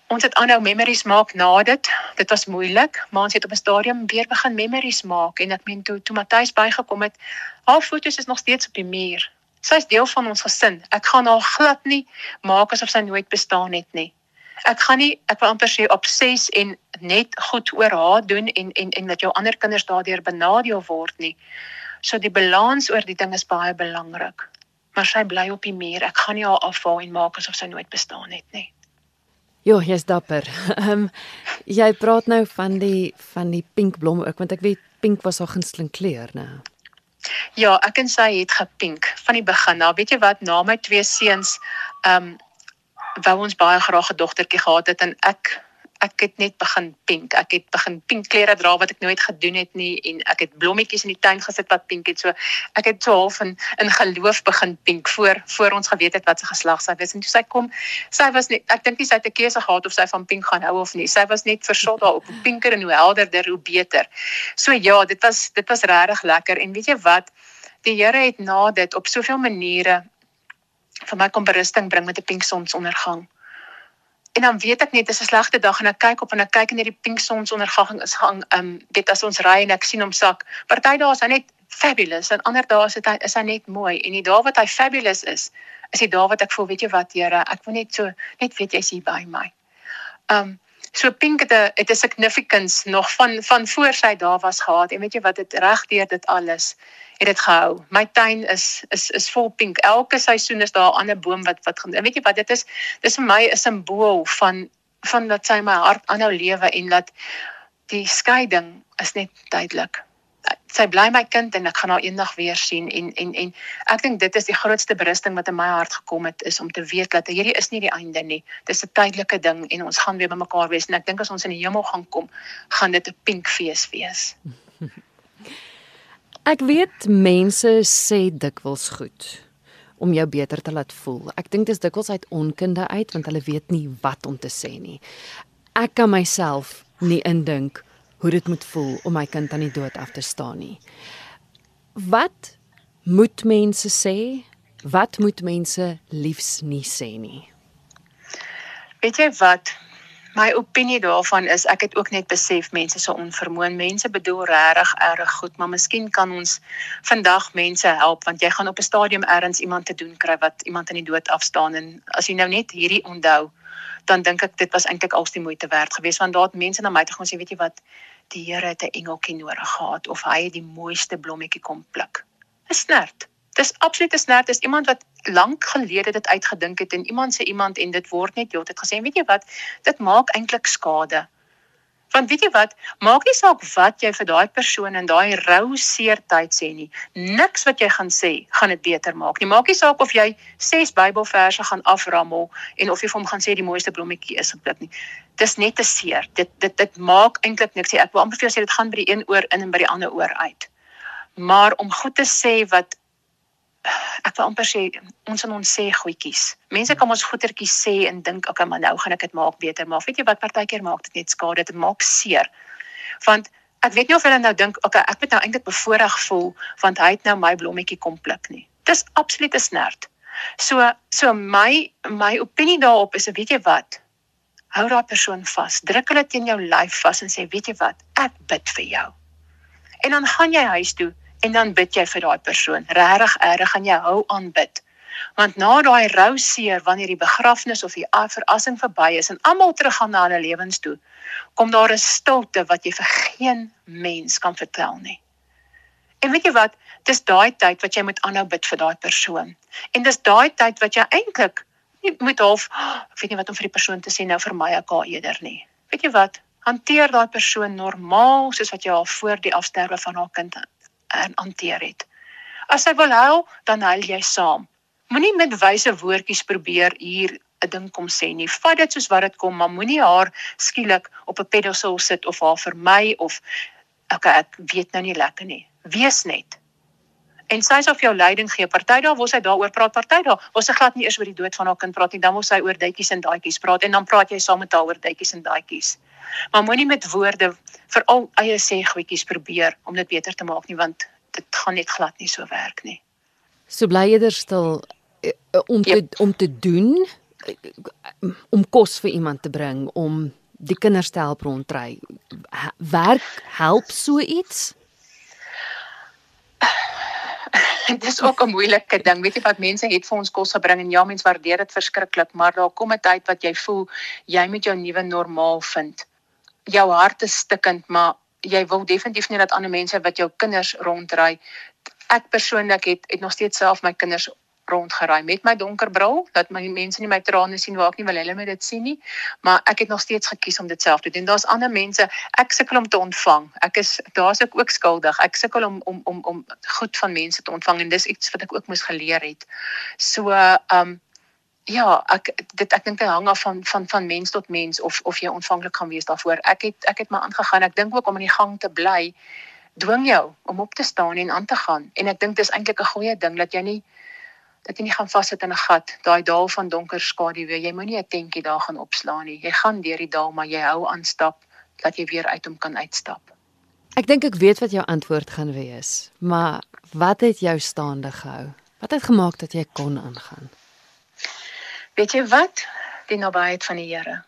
B: ons het aanhou memories maak na dit. Dit was moeilik, maar ons het op 'n stadium weer begin memories maak en ek meen toe toe Matthys bygekom het, haar foto's is nog steeds op die muur. Sy is deel van ons gesin. Ek gaan haar glad nie maak asof sy nooit bestaan het nie. Ek gaan nie ek wil amper sê 6 en net goed oor haar doen en en en dat jou ander kinders daardeur benadeel word nie. So die balans oor die ding is baie belangrik. Maar sy bly op die muur. Ek gaan nie haar afhaal en maak asof sy nooit bestaan het nie.
A: Jo, jy's dapper. [LAUGHS] Ehm um, jy praat nou van die van die pink blom ook want ek weet pink was haar gunsteling kleur, né?
B: Ja, ek en sy het gepink van die begin. Nou, weet jy wat, na my twee seuns ehm um, wou ons baie graag 'n dogtertjie gehad het en ek ek het net begin pink. Ek het begin pink klere dra wat ek nooit gedoen het nie en ek het blommetjies in die tuin gesit wat pink het. So ek het so half in in geloof begin pink voor voor ons geweet het wat se geslag sy was. En toe sy kom, sy was net ek dink nie sy het 'n keuse gehad of sy van pink gaan hou of nie. Sy was net versot daarop. Hoe pinker en hoe helderder, hoe beter. So ja, dit was dit was regtig lekker en weet jy wat? Die Here het na dit op soveel maniere vir my kom berusting bring met 'n pink sonsondergang. En dan weet ek net dis 'n slegte dag en ek kyk op en ek kyk in hierdie pink sonsondergang is hang um dit as ons ry en ek sien hom sak. Party dae is hy net fabulous en ander dae is dit is hy net mooi en die dae wat hy fabulous is, is die dae wat ek voel weet jy wat Here, ek wil net so net weet jy's hier by my. Um so pink het 'n het 'n significance nog van van voor sy daar was gehad en weet jy wat dit regdeur dit alles het dit gehou. My tuin is is is vol pink. Elke seisoen is daar 'n ander boom wat wat gaan. Weet jy wat dit is? Dis vir my 'n simbool van van dat sy my hart aanhou lewe en dat die skeiding is net tydelik. Sy bly my kind en ek gaan haar eendag weer sien en en en ek dink dit is die grootste berusting wat in my hart gekom het is om te weet dat hierdie is nie die einde nie. Dis 'n tydelike ding en ons gaan weer by mekaar wees en ek dink as ons in die hemel gaan kom, gaan dit 'n pink fees wees. [LAUGHS]
A: Ek weet mense sê dikwels goed om jou beter te laat voel. Ek dink dis dikwels uit onkunde uit want hulle weet nie wat om te sê nie. Ek kan myself nie indink hoe dit moet voel om my kind aan die dood af te staan nie. Wat moet mense sê? Wat moet mense liefs nie sê nie?
B: Weet jy wat? My opinie daarvan is ek het ook net besef mense se onvermoë. Mense bedoel regtig erg goed, maar miskien kan ons vandag mense help want jy gaan op 'n stadium ergens iemand te doen kry wat iemand aan die dood afstaan en as jy nou net hierdie onthou, dan dink ek dit was eintlik als die moeite werd geweest want daar het mense na my toe gaan sê, weet jy wat, die Here het 'n engeltjie nodig gehad of hy het die mooiste blommetjie kom pluk. Dis nerd. Dis absoluut 'n snert is iemand wat lank gelede dit uitgedink het en iemand sê iemand en dit word net heeltyd gesê weet jy wat dit maak eintlik skade. Want weet jy wat maak nie saak wat jy vir daai persoon in daai rou seer tyd sê nie. Niks wat jy gaan sê gaan dit beter maak nie. Maak nie saak of jy ses Bybelverse gaan aframmel en of jy vir hom gaan sê die mooiste blommetjie is gepluk nie. Dis net te seer. Dit dit dit maak eintlik niks nie. Ek wil amper vir jou sê dit gaan by die een oor in en by die ander oor uit. Maar om goed te sê wat ek wil amper sê ons en ons sê goedjies. Mense kan ons goetertjies sê en dink okay, maar nou gaan ek dit maak beter, maar weet jy wat partykeer maak dit net skade, dit maak seer. Want ek weet nie of hulle nou dink okay, ek moet nou eintlik bevoorreg voel want hy het nou my blommetjie kom pluk nie. Dis absoluut 'n snert. So so my my opinie daarop is, weet jy wat? Hou daai persoon vas. Druk hulle teen jou lyf vas en sê, weet jy wat? Ek bid vir jou. En dan gaan jy huis toe en dan bid jy vir daai persoon. Regtig erg gaan jy hou aan bid. Want na daai rou seer wanneer die begrafnis of die verassing verby is en almal teruggaan na hulle lewens toe, kom daar 'n stilte wat jy vir geen mens kan vertel nie. En weet jy wat? Dis daai tyd wat jy moet aanhou bid vir daai persoon. En dis daai tyd wat jy eintlik nie moet half, ek weet nie wat om vir die persoon te sê nou vir my ek eerder nie. Weet jy wat? Hanteer daai persoon normaal soos wat jy haar voor die afsterwe van haar kind en hanteer het. As sy wil huil, dan huil jy saam. Moenie met wyse woordjies probeer hier 'n ding kom sê nie. Vat dit soos wat dit kom, maar moenie haar skielik op 'n pedestal sit of haar vermy of okay, ek weet nou nie lekker nie. Wees net. En sal vir jou leiding gee. Party daar waar sy daaroor praat, party daar waar sy glad nie eers oor die dood van haar kind praat nie, dan moet sy oor dytjies en daadjies praat en dan praat jy saam met haar oor dytjies en daadjies. Maar moenie met woorde veral eie sê goedjies probeer om dit beter te maak nie want dit gaan net glad nie so werk nie.
A: So bly eerder stil eh, om te yep. om te doen eh, om kos vir iemand te bring om die kinders te help rondry. Werk help so iets? [LAUGHS]
B: dit is ook 'n moeilike ding. Weet jy wat mense het vir ons kos gebring en ja, mense waardeer dit verskriklik, maar daar kom 'n tyd wat jy voel jy moet jou nuwe normaal vind. Jou hart is stikkend, maar jy wil definitief nie dat ander mense wat jou kinders rondry. Ek persoonlik het het nog steeds self my kinders rondgeraai met my donker bril dat my mense nie my trane sien waar ek nie wil hulle moet dit sien nie maar ek het nog steeds gekies om dit self te doen. Daar's ander mense ek sukkel om te ontvang. Ek is daar's ek ook skuldig. Ek sukkel om om om om goed van mense te ontvang en dis iets wat ek ook moes geleer het. So um ja ek dit ek dink dit hang af van van van mens tot mens of of jy ontvanklik gaan wees daarvoor ek het ek het maar aangegaan ek dink ook om in die gang te bly dwing jou om op te staan en aan te gaan en ek dink dis eintlik 'n goeie ding dat jy nie dat jy nie gaan vassit in 'n gat, daai dal van donker skaduwee. Jy moenie 'n tentjie daar gaan opslaan nie. Jy gaan deur die dal, maar jy hou aan stap dat jy weer uit hom kan uitstap.
A: Ek dink ek weet wat jou antwoord gaan wees, maar wat het jou staande gehou? Wat het gemaak dat jy kon aangaan?
B: Weet jy wat? Die nabyheid van die Here.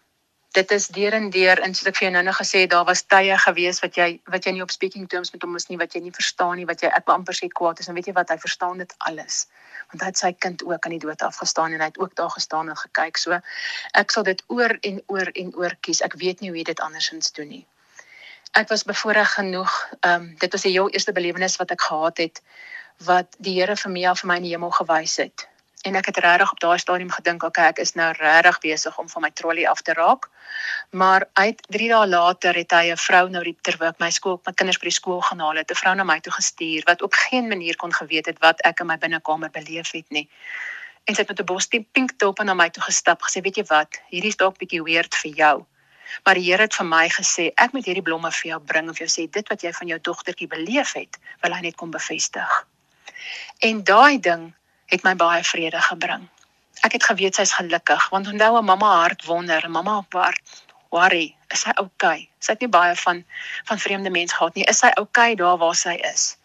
B: Dit is deur en deur en soos ek vir jou nou-nou gesê het daar was tye gewees wat jy wat jy nie op speaking terms met hom is nie wat jy nie verstaan nie wat jy ek amper sê kwaad is. En weet jy wat? Hy verstaan dit alles. Want hy het sy kind ook aan die dood afgestaan en hy het ook daar gestaan en gekyk. So ek sal dit oor en oor en oor kies. Ek weet nie hoe dit andersins doen nie. Ek was bevoorreg genoeg um, dit was die heel eerste belewenis wat ek gehad het wat die Here vir my af vir my in die hemel gewys het en ek het regtig op daai stadium gedink okay ek is nou regtig besig om van my trolley af te raak. Maar uit 3 dae later het hy 'n vrou nou terwyl ek my skool my kinders by die skool gaan haal het 'n vrou na my toe gestuur wat op geen manier kon geweet het wat ek in my binnekamer beleef het nie. En sy het met 'n bos pink tulpe na my toe gestap gesê weet jy wat? Hierdie is dalk bietjie weird vir jou. Maar die Here het vir my gesê ek moet hierdie blomme vir jou bring of jy sê dit wat jy van jou dogtertjie beleef het wil hy net kom bevestig. En daai ding het my baie vrede gebring. Ek het geweet sy's gelukkig want onthou 'n mamma hart wonder, mamma hart worry, is sy okay? Sy het nie baie van van vreemde mense gehad nie. Is sy okay daar waar sy is?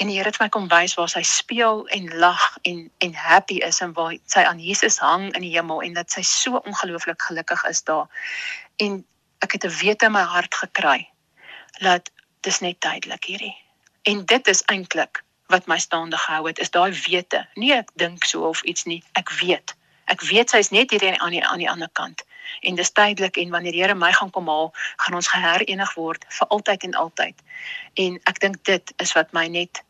B: En die Here het my kom wys waar sy speel en lag en en happy is en waar sy aan Jesus hang in die hemel en dat sy so ongelooflik gelukkig is daar. En ek het 'n wete in my hart gekry dat dis net tydelik hierdie. En dit is eintlik wat my staande gehou het is daai wete. Nie ek dink so of iets nie, ek weet. Ek weet sy's net hier aan die aan die ander kant. En dis tydelik en wanneer die Here my gaan kom haal, gaan ons geherenig word vir altyd en altyd. En ek dink dit is wat my net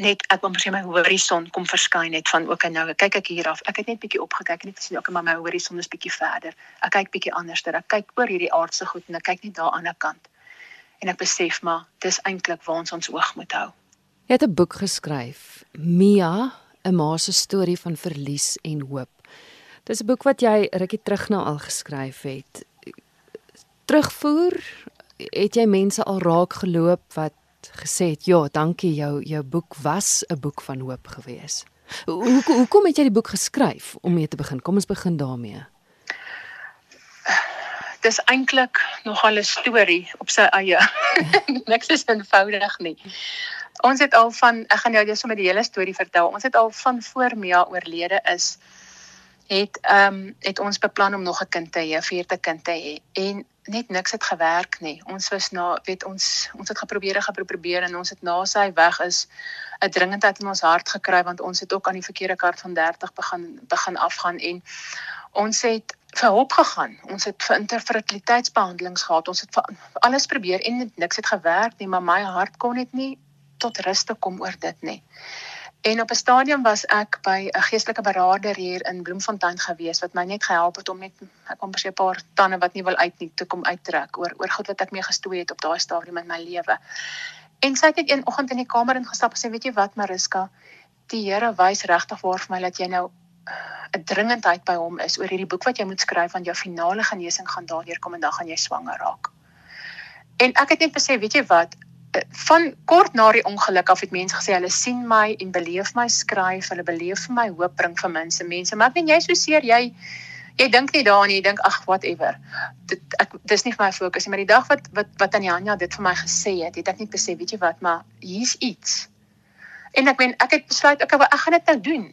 B: net ek wil presies my horison kom verskyn het van ook nou kyk ek hier af. Ek het net bietjie opgekyk en net gesien ook maar my horison is bietjie verder. Ek kyk bietjie anders ter. Ek kyk oor hierdie aardse goed en ek kyk net daar aan die ander kant. En ek besef maar dis eintlik waar ons ons oog moet hou.
A: Jy het 'n boek geskryf, Mia, 'n ma se storie van verlies en hoop. Dis 'n boek wat jy rukkie terug nou al geskryf het. Terugvoer, het jy mense al raak geloop wat gesê het, "Ja, dankie, jou jou boek was 'n boek van hoop gewees." Hoe hoekom het jy die boek geskryf om mee te begin? Kom ons begin daarmee.
B: Dis eintlik nogal 'n storie op sy eie. [LAUGHS] Niks is eenvoudig nie. Ons het al van ek gaan jou net sommer die hele storie vertel. Ons het al van voor Mia oorlede is het ehm um, het ons beplan om nog 'n kind te hê, 'n vierde kind te hê en net niks het gewerk nie. Ons was na weet ons ons het geprobeer en geprobeer en ons het na sy weg is 'n dringendheid in ons hart gekry want ons het ook aan die verkeerde kaart van 30 begin begin afgaan en ons het vir hulp gegaan. Ons het vir infertiliteitsbehandelings gehad. Ons het alles probeer en niks het gewerk nie, maar my hart kon dit nie tot rus te kom oor dit nie. En op 'n stadium was ek by 'n geestelike beraader hier in Bloemfontein gewees wat my net gehelp het om net ek kom presies 'n paar tande wat nie wil uit nie te kom uittrek oor oor goed wat ek mee gestoei het op daai stadium in my lewe. En sy het net een oggend in die kamer ingestap en sê weet jy wat Mariska, die Here wys regtig waar vir my dat jy nou uh, 'n dringendheid by hom is oor hierdie boek wat jy moet skryf want jou finale genesing gaan daardeur kom en dan gaan jy swanger raak. En ek het net besef, weet jy wat, van kort na die ongeluk af het mense gesê hulle sien my en beleef my skryf, hulle beleef vir my hoop bring vir mense, mense. Maar ek weet jy so seer jy jy dink nie daaraan nie, jy dink ag whatever. Dit ek dis nie vir my fokus nie, maar die dag wat wat wat Anjanja dit vir my gesê het, het ek net besef, weet jy wat, maar hier's iets. En ek meen ek het besluit ek ek gaan dit nou doen.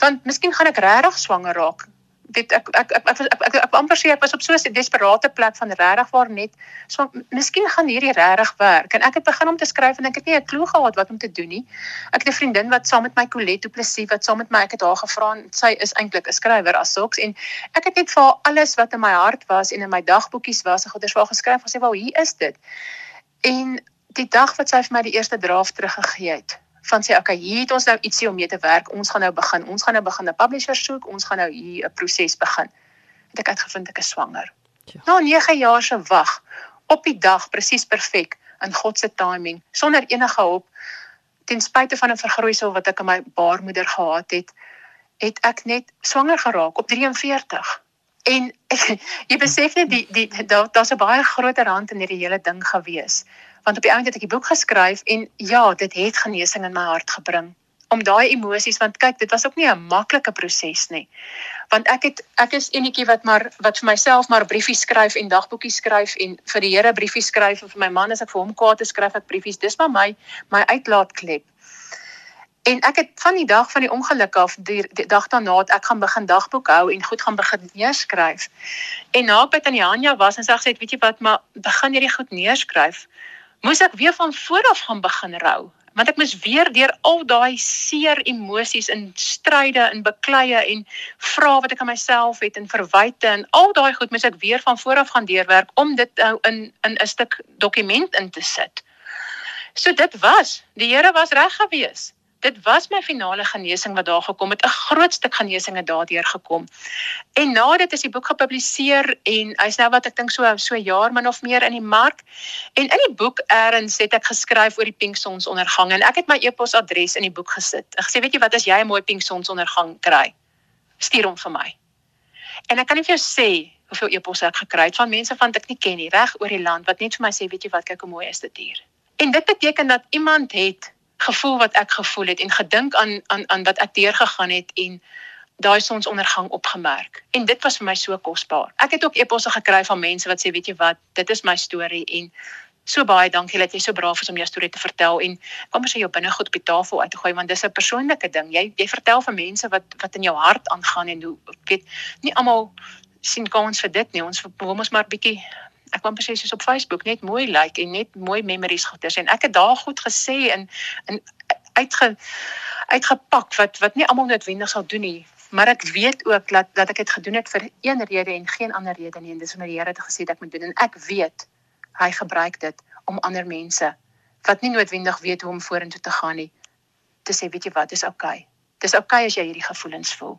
B: Want miskien gaan ek regtig swanger raak weet ek ek ek ek ek, ek, ek amper sê ek was op so 'n desperate plek van regtig waar net so miskien gaan hierdie regtig werk en ek het begin om te skryf en ek het nie 'n klou gehad wat om te doen nie. Ek het 'n vriendin wat saam met my Colette Du Plessis wat saam met my ek het haar gevra en sy is eintlik 'n skrywer as sulks en ek het net vir haar alles wat in my hart was en in my dagboekies was, ek dit vir haar geskryf gesê, "Wel, hier is dit." En die dag wat sy vir my die eerste draft teruggegee het, van sê okay, hier het ons nou ietsie om mee te werk. Ons gaan nou begin. Ons gaan nou begin 'n publisher soek. Ons gaan nou hier 'n proses begin. Het ek uitgevind ek is swanger. Ja. Na 9 jaar se wag op die dag presies perfek in God se timing sonder enige hulp ten spyte van 'n vergroeisel wat ek in my baarmoeder gehad het, het ek net swanger geraak op 43. En [LAUGHS] jy besef net die die daar daar's 'n baie groter hand in hierdie hele ding gewees want op die einde het ek die boek geskryf en ja, dit het genesing in my hart gebring om daai emosies want kyk, dit was ook nie 'n maklike proses nie. Want ek het ek is enetjie wat maar wat vir myself maar briefies skryf en dagboekies skryf en vir die Here briefies skryf en vir my man as ek vir hom kaarte skryf ek briefies. Dis maar my my uitlaatklep. En ek het van die dag van die ongeluk af die, die dag daarna het ek gaan begin dagboek hou en goed gaan begin neerskryf. En na by Anja was en sy gesê, "Weet jy wat, maar begin jy goed neerskryf." Moes ek weer van voor af gaan begin rou want ek moes weer deur al daai seer emosies in stryde en bekleie en vra wat ek aan myself het en verwyte en al daai goed moes ek weer van voor af gaan deurwerk om dit nou in in 'n stuk dokument in te sit. So dit was, die Here was reg geweest dit was my finale genesing wat daar gekom het. 'n Groot stuk genesing het daardeur gekom. En na dit is die boek gepubliseer en hy's nou wat ek dink so so jaar min of meer in die mark. En in die boek eers het ek geskryf oor die pink sonsondergang en ek het my e-posadres in die boek gesit. Ek sê weet jy wat as jy 'n mooi pink sonsondergang kry, stuur hom vir my. En ek kan nie vir jou sê hoeveel e-posse ek gekry het van mense wat ek nie ken nie reg oor die land wat net vir my sê weet jy wat kyk hoe mooi is dit hier. En dit beteken dat iemand het gevoel wat ek gevoel het en gedink aan aan aan wat ek deurgegaan het en daai sonsondergang opgemerk. En dit was vir my so kosbaar. Ek het ook eposse gekry van mense wat sê, weet jy wat, dit is my storie en so baie dankie dat jy so braaf is om jou storie te vertel en kom ons sê jou binnegoed op die tafel uit te gooi want dis 'n persoonlike ding. Jy jy vertel van mense wat wat in jou hart aangaan en hoe weet nie almal sien kans vir dit nie. Ons wil mos maar bietjie ek wou presies soos op Facebook net mooi like en net mooi memories goeders. En ek het daar goed gesê en in uitge uitgepak wat wat nie almal noodwendig sal doen nie. Maar ek weet ook dat dat ek dit gedoen het vir een rede en geen ander rede nie. En dis omdat die Here het gesê dat ek moet doen. En ek weet hy gebruik dit om ander mense wat nie noodwendig weet hoe om vorentoe te gaan nie te sê weet jy wat? Dis oukei okay. dis oukei okay as jy hierdie gevoelens voel.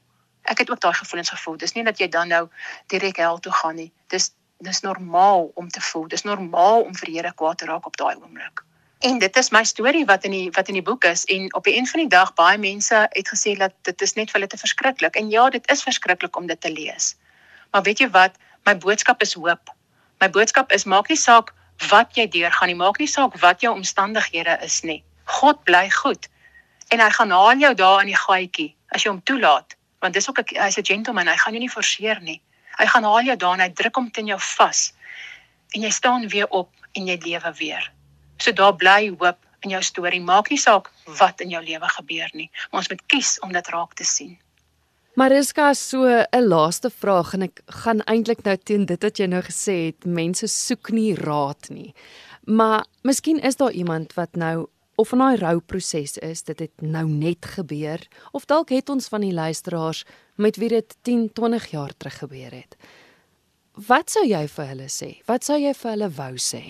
B: Ek het ook daai gevoelens gevoel. Dis nie dat jy dan nou direk hel toe gaan nie. Dis dis normaal om te voel. Dis normaal om vir Here kwaad te raak op daai oomblik. En dit is my storie wat in die wat in die boek is en op die einde van die dag baie mense het gesê dat dit is net vir hulle te verskriklik. En ja, dit is verskriklik om dit te lees. Maar weet jy wat? My boodskap is hoop. My boodskap is maak nie saak wat jy deurgaan nie, maak nie saak wat jou omstandighede is nie. God bly goed. En hy gaan haal jou daar in die gaatjie as jy hom toelaat, want dis ook 'n hy's 'n gentleman, hy gaan jou nie forceer nie. Hy gaan haal jou daar en hy druk hom teen jou vas. En jy staan weer op en jy lewe weer. So daar bly hoop in jou storie. Maak nie saak wat in jou lewe gebeur nie, maar ons moet kies om dit raak te sien.
A: Mariska so 'n laaste vraag en ek gaan eintlik nou teen dit wat jy nou gesê het, mense soek nie raad nie. Maar miskien is daar iemand wat nou of in daai rouproses is, dit het nou net gebeur of dalk het ons van die luisteraars met wie dit 10, 20 jaar terug gebeur het. Wat sou jy vir hulle sê? Wat sou jy vir hulle wou sê?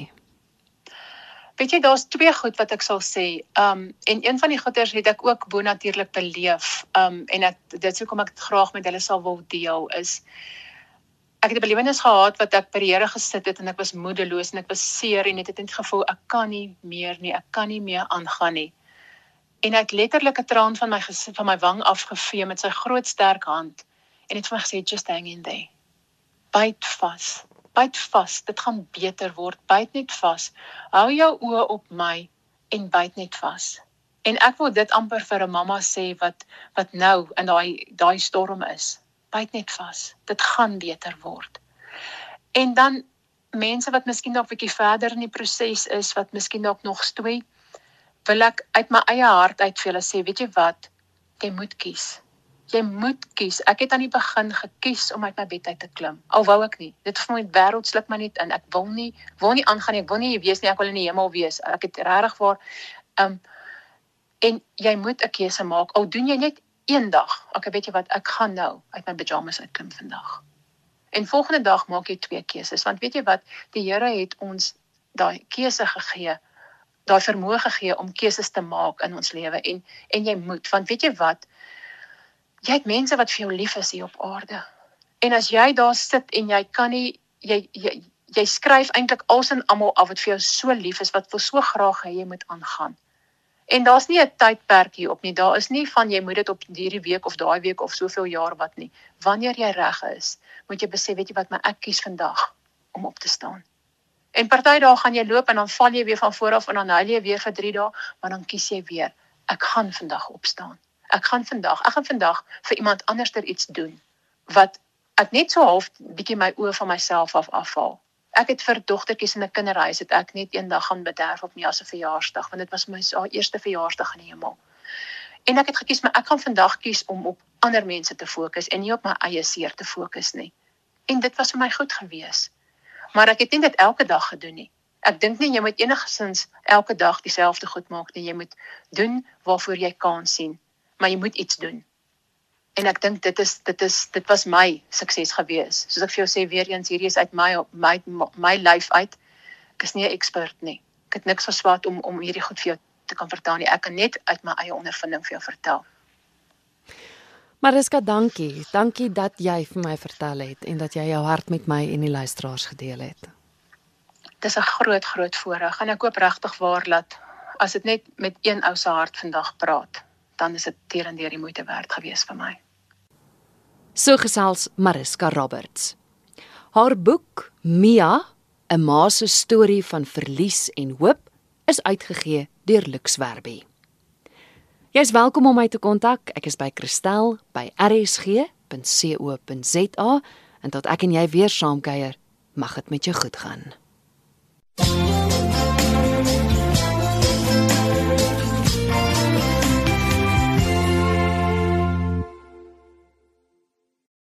B: Weet jy, daar's twee goed wat ek sal sê. Um en een van die goeters het ek ook bo natuurlik beleef. Um en ek dit sou kom ek graag met hulle sal wil deel is ek het 'n belewenis gehad wat ek by die Here gesit het en ek was moedeloos en ek was seer en het dit net gevoel ek kan nie meer nie, ek kan nie meer aangaan nie en hy het letterlik 'n traan van my van my wang afgevee met sy groot sterk hand en het vir my gesê just hang in there. Byt vas. byt vas. Dit gaan beter word. Byt net vas. Hou jou oë op my en byt net vas. En ek wil dit amper vir 'n mamma sê wat wat nou in daai daai storm is. Byt net vas. Dit gaan beter word. En dan mense wat miskien dalk 'n bietjie verder in die proses is, wat miskien dalk nog stoei, wil ek uit my eie hart uit vir hulle sê, weet jy wat? Jy moet kies jy moet kies. Ek het aan die begin gekies om uit my bed uit te klim. Al wou ek nie. Dit vir my wêreld sluk my net in. Ek wil nie wil nie aangaan nie. Ek wil nie wees nie. Ek wil in die hemel wees. Ek het regtig waar um en jy moet 'n keuse maak. Al doen jy net een dag. Ek weet jy wat, ek gaan nou uit my pyjamas uitklim vandag. En volgende dag maak jy twee keuses want weet jy wat, die Here het ons daai keuse gegee daai vermoë gegee om keuses te maak in ons lewe en en jy moet want weet jy wat jy het mense wat vir jou lief is hier op aarde. En as jy daar sit en jy kan nie jy jy jy skryf eintlik als en almal af wat vir jou so lief is wat wil so graag hê jy moet aangaan. En daar's nie 'n tydperk hier op nie. Daar is nie van jy moet dit op hierdie week of daai week of soveel jaar wat nie. Wanneer jy reg is, moet jy besef, weet jy wat, my ek kies vandag om op te staan. En party dae gaan jy loop en dan val jy weer van voor af en dan huil jy weer vir 3 dae, maar dan kies jy weer, ek gaan vandag opstaan ek gaan vandag, ek gaan vandag vir iemand anderster iets doen wat ek net so half bietjie my oë van myself af afhaal. Ek het vir dogtertjies in 'n kinderhuis het ek net eendag gaan bederf op my as 'n verjaarsdag want dit was my haar eerste verjaarsdag in die hemel. En ek het gekies maar ek gaan vandag kies om op ander mense te fokus en nie op my eie seer te fokus nie. En dit was vir my goed gewees. Maar ek het nie dit elke dag gedoen nie. Ek dink nie jy moet enigsins elke dag dieselfde goed maak nie. Jy moet doen waarvoor jy kan sien maar jy moet iets doen. En ek dink dit is dit is dit was my sukses gewees. Soos ek vir jou sê weer eens hierdie is uit my my my lyf uit. Ek is nie 'n ekspert nie. Ek het niks geswaat om om hierdie goed vir jou te kan vertel nie. Ek kan net uit my eie ondervinding vir jou vertel.
A: Mariska, dankie. Dankie dat jy vir my vertel het en dat jy jou hart met my en die luisteraars gedeel het.
B: Dis 'n groot groot voorreg en ek hoop regtig waar dat as dit net met een ou se hart vandag praat, dan is dit terendeer die moeite werd gewees vir my.
A: So gesels Mariska Roberts. Haar boek Mia, 'n ma se storie van verlies en hoop, is uitgegee deur Lux Werby. Jy is welkom om my te kontak. Ek is by Christel by rsg.co.za en tot ek en jy weer saamkuier, mag dit met jou goed gaan.